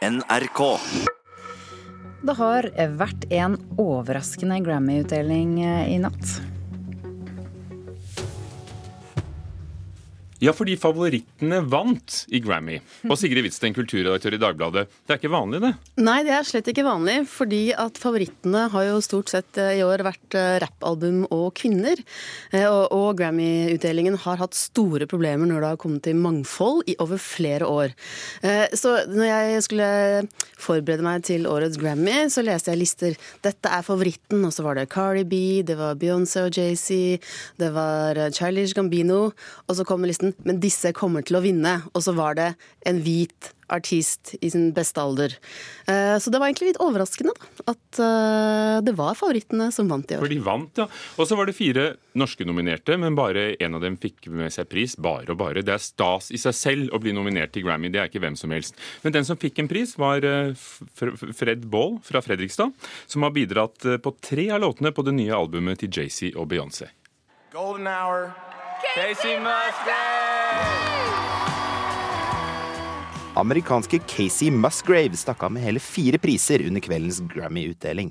NRK. Det har vært en overraskende Grammy-utdeling i natt. Ja, fordi favorittene vant i Grammy. Og Sigrid Hvitsten, kulturredaktør i Dagbladet. Det er ikke vanlig, det? Nei, det er slett ikke vanlig. Fordi at favorittene har jo stort sett eh, i år vært eh, rappalbum og kvinner. Eh, og, og Grammy-utdelingen har hatt store problemer når det har kommet til mangfold i over flere år. Så når jeg skulle forberede meg til årets Grammy, så leste jeg lister. Dette er favoritten, og så var det Cardi B, det var Beyoncé og Jay-Z, det var Childish Gambino, og så kommer listen men disse kommer til å vinne. Og så var det en hvit artist i sin beste alder. Eh, så det var egentlig litt overraskende da, at eh, det var favorittene som vant i år. For de vant, ja. Og så var det fire norske nominerte, men bare en av dem fikk med seg pris. Bare og bare. Det er stas i seg selv å bli nominert til Grammy. Det er ikke hvem som helst. Men den som fikk en pris, var eh, Fred Ball fra Fredrikstad, som har bidratt på tre av låtene på det nye albumet til JC og Beyoncé. Golden Hour Casey Musgrave! Amerikanske Casey Musgrave stakk av med hele fire priser under kveldens Grammy-utdeling.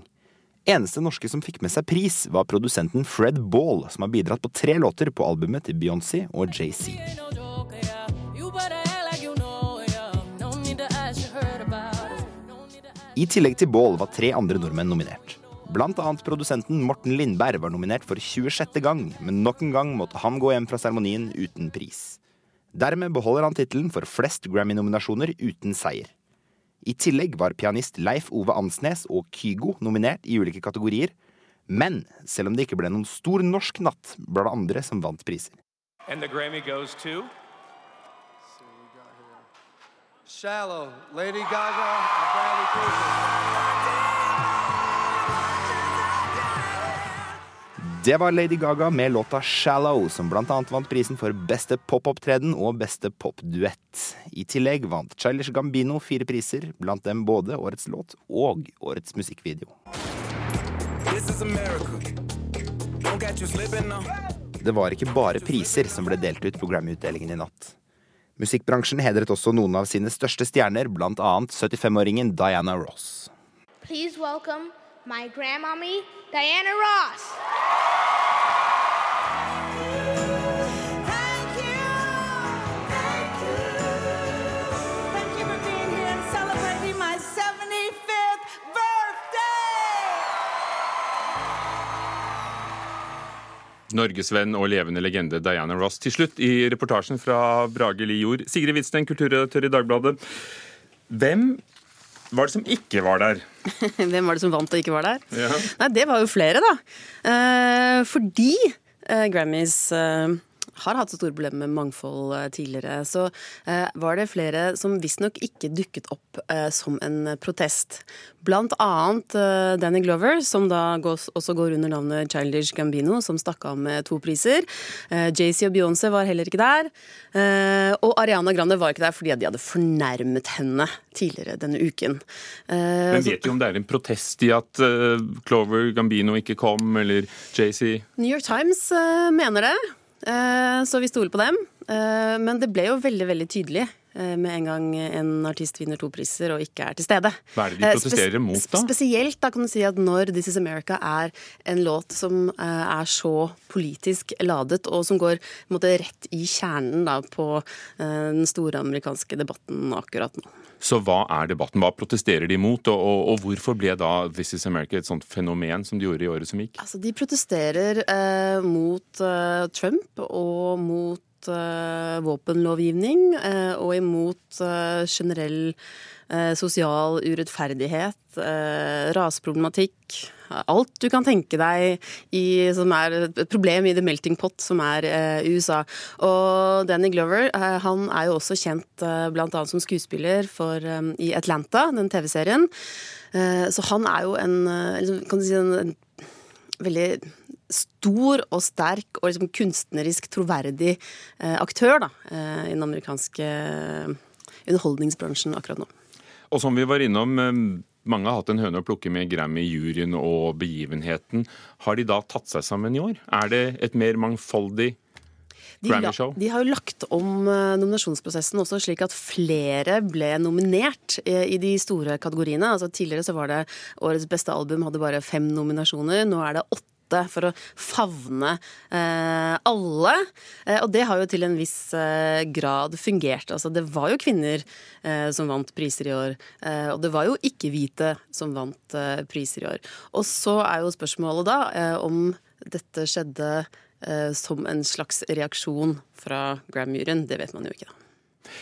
Eneste norske som fikk med seg pris, var produsenten Fred Ball, som har bidratt på tre låter på albumet til Beyoncé og JC. I tillegg til Ball var tre andre nordmenn nominert. Blant annet produsenten Morten Lindberg var nominert for 26. gang, men nok en gang måtte han gå hjem fra seremonien uten pris. Dermed beholder han tittelen for flest Grammy-nominasjoner uten seier. I tillegg var pianist Leif Ove Ansnes og Kygo nominert i ulike kategorier. Men selv om det ikke ble noen stor norsk natt, ble det andre som vant priser. And the Grammy goes to Shallow, Lady Gaga and Bradley Cooper. Det var Lady Gaga med låta 'Shallow', som bl.a. vant prisen for beste popopptreden og beste popduett. I tillegg vant Childish Gambino fire priser, blant dem både årets låt og årets musikkvideo. Det var ikke bare priser som ble delt ut på Grammy-utdelingen i natt. Musikkbransjen hedret også noen av sine største stjerner, bl.a. 75-åringen Diana Ross. Please welcome my grandmommy, Diana Ross. Norgesvenn og levende legende Diana Ross. Til slutt, i reportasjen fra Brage Li Jord, Sigrid Hvitsten, kulturredaktør i Dagbladet. Hvem var det som ikke var der? Hvem var det som vant og ikke var der? Ja. Nei, det var jo flere, da. Eh, fordi eh, Grammys eh, har hatt så store problemer med mangfold eh, tidligere, så eh, var det flere som visstnok ikke dukket opp eh, som en protest. Blant annet Danny Glover, som da også går under navnet Childish Gambino, som stakk av med to priser. Jay-Z og Beyoncé var heller ikke der. Og Ariana Grande var ikke der fordi de hadde fornærmet henne tidligere denne uken. Men vet du om det er en protest i at Clover Gambino ikke kom, eller Jay-Z? New York Times mener det. Eh, så vi stoler på dem. Eh, men det ble jo veldig, veldig tydelig eh, med en gang en artist vinner to priser og ikke er til stede. Hva er det de protesterer mot, da? Spesielt da kan du si at når This Is America er en låt som er så politisk ladet, og som går måte, rett i kjernen da, på den store amerikanske debatten akkurat nå. Så hva er debatten? Hva protesterer de mot, og, og, og, hvorfor ble da This Is America et sånt fenomen som de gjorde i året som gikk? Altså, de protesterer eh, mot eh, Trump og mot våpenlovgivning eh, og imot eh, generell eh, sosial urettferdighet, raseproblematikk alt du kan tenke deg i, som er et problem i the melting pot som er eh, USA. Og Danny Glover eh, han er jo også kjent eh, bl.a. som skuespiller for, eh, i Atlanta, den TV-serien. Eh, så han er jo en, eh, liksom, kan du si, en veldig stor og sterk og liksom kunstnerisk troverdig aktør da, i den amerikanske underholdningsbransjen akkurat nå. Og som vi var innom, mange har hatt en høne å plukke med Grammy-juryen og begivenheten. Har de da tatt seg sammen i år? Er det et mer mangfoldig De, de har jo lagt om eh, nominasjonsprosessen også, slik at flere ble nominert eh, i de store kategoriene. Altså Tidligere så var det årets beste album hadde bare fem nominasjoner. Nå er det åtte for å favne eh, alle. Eh, og det har jo til en viss eh, grad fungert. Altså det var jo kvinner som vant priser i år. Og det var jo ikke-hvite som vant priser i år. Og så er jo spørsmålet da om dette skjedde som en slags reaksjon fra Gram-juryen. Det vet man jo ikke, da.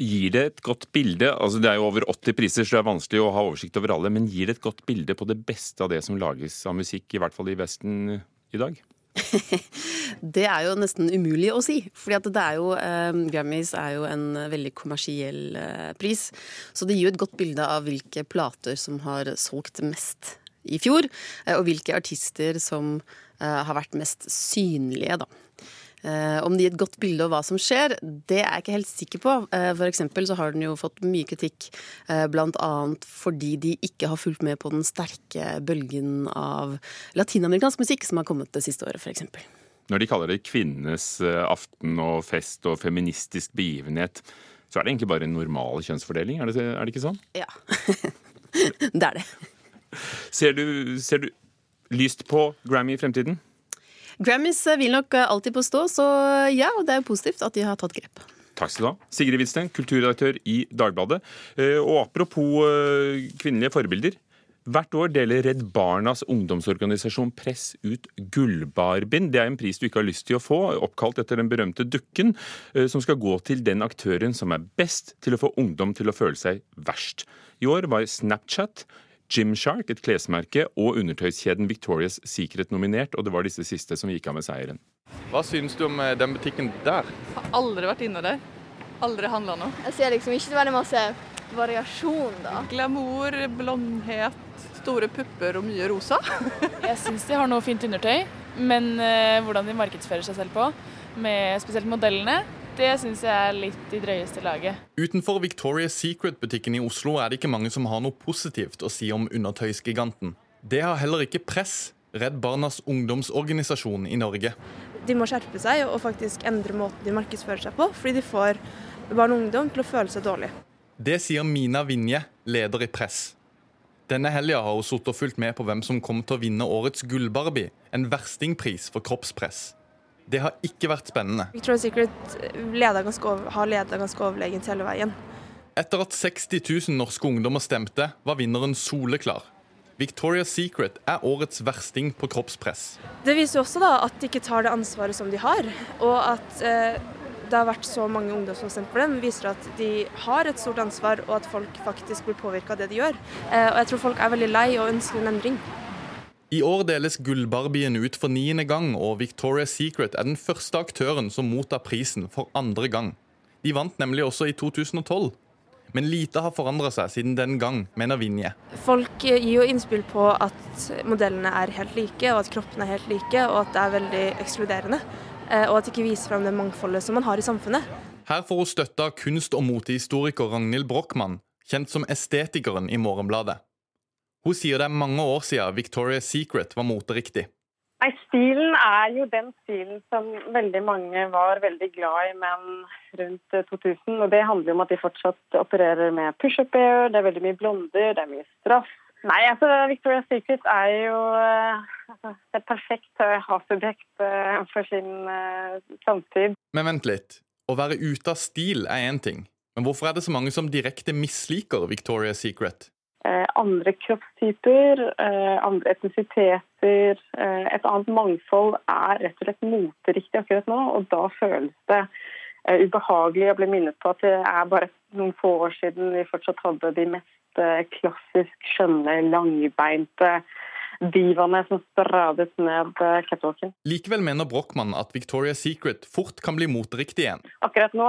Gir det et godt bilde altså Det er jo over 80 priser, så det er vanskelig å ha oversikt over alle. Men gir det et godt bilde på det beste av det som lages av musikk, i hvert fall i Vesten i dag? Det er jo nesten umulig å si. fordi det er jo, eh, Grammys er jo en veldig kommersiell eh, pris. Så det gir jo et godt bilde av hvilke plater som har solgt mest i fjor. Eh, og hvilke artister som eh, har vært mest synlige, da. Eh, om det gir et godt bilde av hva som skjer, det er jeg ikke helt sikker på. Eh, eksempel så har den jo fått mye kritikk eh, annet fordi de ikke har fulgt med på den sterke bølgen av latinamerikansk musikk som har kommet det siste året, eksempel. Når de kaller det kvinnenes aften og fest og feministisk begivenhet, så er det egentlig bare en normal kjønnsfordeling, er det, er det ikke sånn? Ja. det er det. Ser du, ser du lyst på Grammy i fremtiden? Grammys vil nok alltid påstå, så ja, og det er jo positivt at de har tatt grep. Takk skal du ha. Sigrid Hvidsten, kulturredaktør i Dagbladet. Eh, Og apropos eh, kvinnelige forbilder. Hvert år deler Redd Barnas ungdomsorganisasjon Press ut gullbarbind. Det er en pris du ikke har lyst til å få, oppkalt etter den berømte dukken, eh, som skal gå til den aktøren som er best til å få ungdom til å føle seg verst. I år var Snapchat, Gymshark, et klesmerke, og undertøyskjeden Victoria's Secret nominert, og det var disse siste som gikk av med seieren. Hva synes du om eh, den butikken der? Har aldri vært inne der. Aldri handla noe. Jeg ser liksom ikke veldig masse variasjon, da. Glamour, blondhet, store pupper og mye rosa. Jeg syns de har noe fint undertøy, men eh, hvordan de markedsfører seg selv på, med spesielt modellene, det syns jeg er litt i drøyeste laget. Utenfor Victoria's Secret-butikken i Oslo er det ikke mange som har noe positivt å si om undertøysgiganten. Det har heller ikke Press, Redd Barnas ungdomsorganisasjon i Norge. De må skjerpe seg og faktisk endre måten de markedsfører seg på, fordi de får barn og ungdom til å føle seg dårlig. Det sier Mina Vinje, leder i Press. Denne helga har hun sittet og fulgt med på hvem som kommer til å vinne årets Gullbarbie, en verstingpris for kroppspress. Det har ikke vært spennende. Victoria's Secret leder ganske over, har leda ganske overlegent hele veien. Etter at 60 000 norske ungdommer stemte, var vinneren soleklar. Victoria's Secret er årets versting på kroppspress. Det viser også da at de ikke tar det ansvaret som de har, og at eh, det har vært så mange ungdom som har stemt for dem, viser at de har et stort ansvar, og at folk faktisk blir påvirka av det de gjør. Eh, og jeg tror folk er veldig lei og ønsker en endring. I år deles Gullbarbien ut for niende gang, og Victoria's Secret er den første aktøren som mottar prisen for andre gang. De vant nemlig også i 2012. Men lite har forandra seg siden den gang, mener Vinje. Folk gir jo innspill på at modellene er helt like, og at kroppene er helt like, og at det er veldig ekskluderende. eh, Og at det ikke viser frem det mangfoldet som man har i samfunnet. Her får hun støtte av kunst- og motehistoriker Ragnhild Brochmann, kjent som Estetikeren i Morgenbladet. Hun sier det er mange år siden Victoria's Secret var moteriktig. Nei, Stilen er jo den stilen som veldig mange var veldig glad i menn rundt eh, 2000. Og det handler jo om at de fortsatt opererer med pushup-air, det er veldig mye blonder, det er mye straff. Nei, altså Victoria's Secret er jo eh, altså, et perfekt eh, hatobjekt eh, for sin uh, samtid. Men vent litt. Å være ute av stil er én ting. Men hvorfor er det så mange som direkte misliker Victoria's Secret? Eh, andre kroppstyper, eh, andre etnisiteter, eh, et annet mangfold er rett og slett moteriktig akkurat nå. Og da føles det eh, ubehagelig å bli minnet på at det er bare noen få år siden vi fortsatt hadde de mest klassisk skjønne, langbeinte divaene som stradet ned catwalken. Likevel mener Brochmann at Victoria's Secret fort kan bli moteriktig igjen. Akkurat nå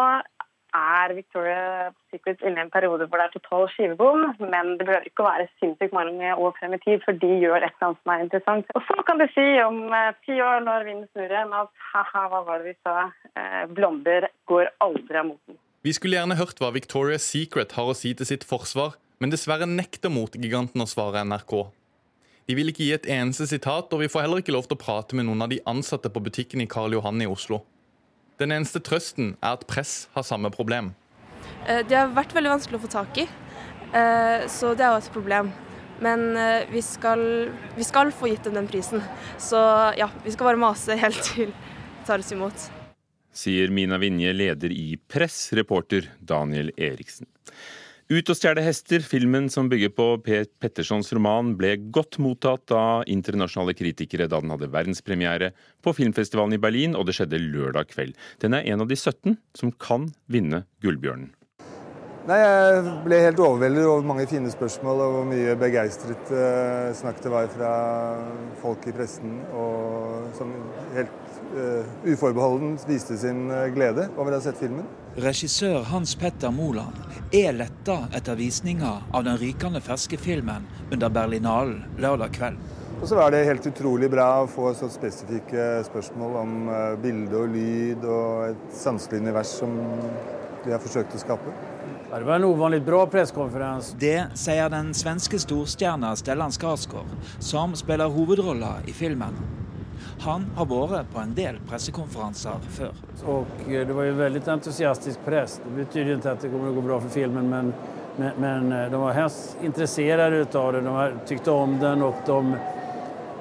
er Victoria Secret inne i en periode hvor det er total skivebom, men det behøver ikke å være sinnssykt mange år frem i tid, for de gjør et eller annet som er interessant. Og så kan du si om eh, ti år, når vinden snur igjen, at haha, hva var det vi sa? Eh, går aldri av moten. Vi skulle gjerne hørt hva Victoria's Secret har å si til sitt forsvar, men dessverre nekter motegiganten å svare NRK. De vil ikke gi et eneste sitat, og vi får heller ikke lov til å prate med noen av de ansatte på butikken i Karl Johan i Oslo. Den eneste trøsten er at press har samme problem. Eh, det har vært veldig vanskelig å få tak i, eh, så det er jo et problem. Men eh, vi skal, vi skal få gitt dem den prisen. Så ja, vi skal bare mase helt til det tas imot. Sier Mina Vinje, leder i Press, reporter Daniel Eriksen. Ut og stjele hester, filmen som bygger på Per Pettersons roman, ble godt mottatt av internasjonale kritikere da den hadde verdenspremiere på filmfestivalen i Berlin, og det skjedde lørdag kveld. Den er en av de 17 som kan vinne Gullbjørnen. Nei, Jeg ble helt overveldet over mange fine spørsmål og hvor mye begeistret uh, snakk det var fra folk i pressen. Og som helt uh, uforbeholden viste sin uh, glede over å ha sett filmen. Regissør Hans Petter Moland er letta etter visninga av den rykende ferske filmen under Berlinalen lørdag kveld. Og så var det helt utrolig bra å få så spesifikke spørsmål om bilde og lyd og et sanselig univers som vi har forsøkt å skape. Det var en uvanlig bra pressekonferanse. Det sier den svenske storstjerna Stellan Skarsgård, som spiller hovedrolla i filmen. Han har vært på en del pressekonferanser før. Og eh, det var jo veldig entusiastisk press. Det betyr ikke at det kommer til å gå bra for filmen, men, men, men eh, de var hemskt interessert av det. De tykte om den, og de,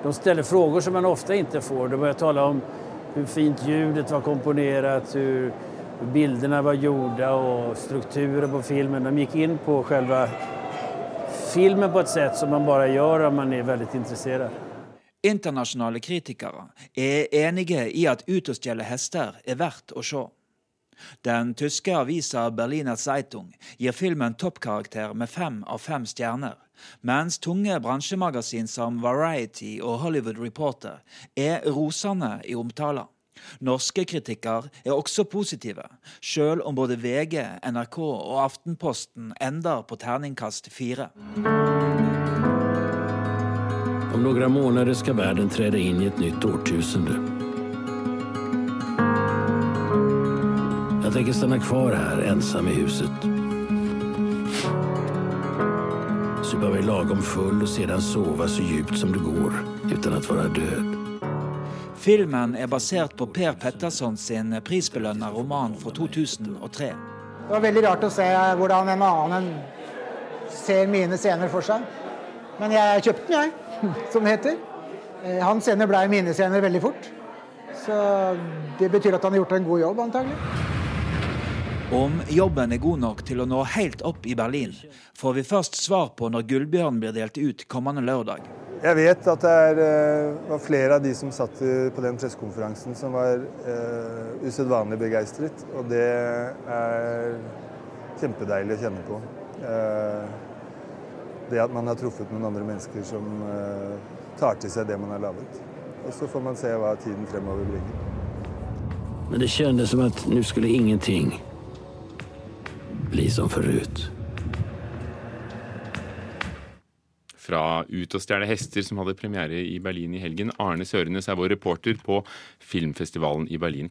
de stiller spørsmål som man ofte ikke får. De begynte tale om hvor fint ljudet var komponert, hvor bildene var gjort og strukturen på filmen. De gikk inn på selve filmen på et sett som man bare gjør om man er veldig interessert. Internasjonale kritikere er enige i at Ut og stjele hester er verdt å se. Den tyske avisa Berliner Zeitung gir filmen toppkarakter med fem av fem stjerner, mens tunge bransjemagasin som Variety og Hollywood Reporter er rosende i omtaler. Norske kritikker er også positive, sjøl om både VG, NRK og Aftenposten ender på terningkast fire. Om några måneder skal verden träda inn i et nytt årtusende. Jeg tenker stanna kvar her, ensam i huset. Supa mig lagom full og sedan sove så djupt som det går, uten att være død. Filmen er basert på Per Petterson sin prisbelønna roman fra 2003. Det var veldig rart å se hvordan en annen ser mine scener for seg. Men jeg kjøpte den, jeg som det heter. Eh, hans scener ble minescener veldig fort. Så det betyr at han har gjort en god jobb, antagelig. Om jobben er god nok til å nå helt opp i Berlin, får vi først svar på når Gullbjørn blir delt ut kommende lørdag. Jeg vet at det er, eh, var flere av de som satt på den pressekonferansen som var uh, usedvanlig begeistret. Og det er kjempedeilig å kjenne på. Uh, det at man har truffet noen andre mennesker som uh, tar til seg det man har laget. Og så får man se hva tiden fremover bringer. Men det kjennes som at nå skulle ingenting bli som forut. Fra Ut og stjele hester, som hadde premiere i Berlin i helgen. Arne Sørenes er vår reporter på filmfestivalen i Berlin.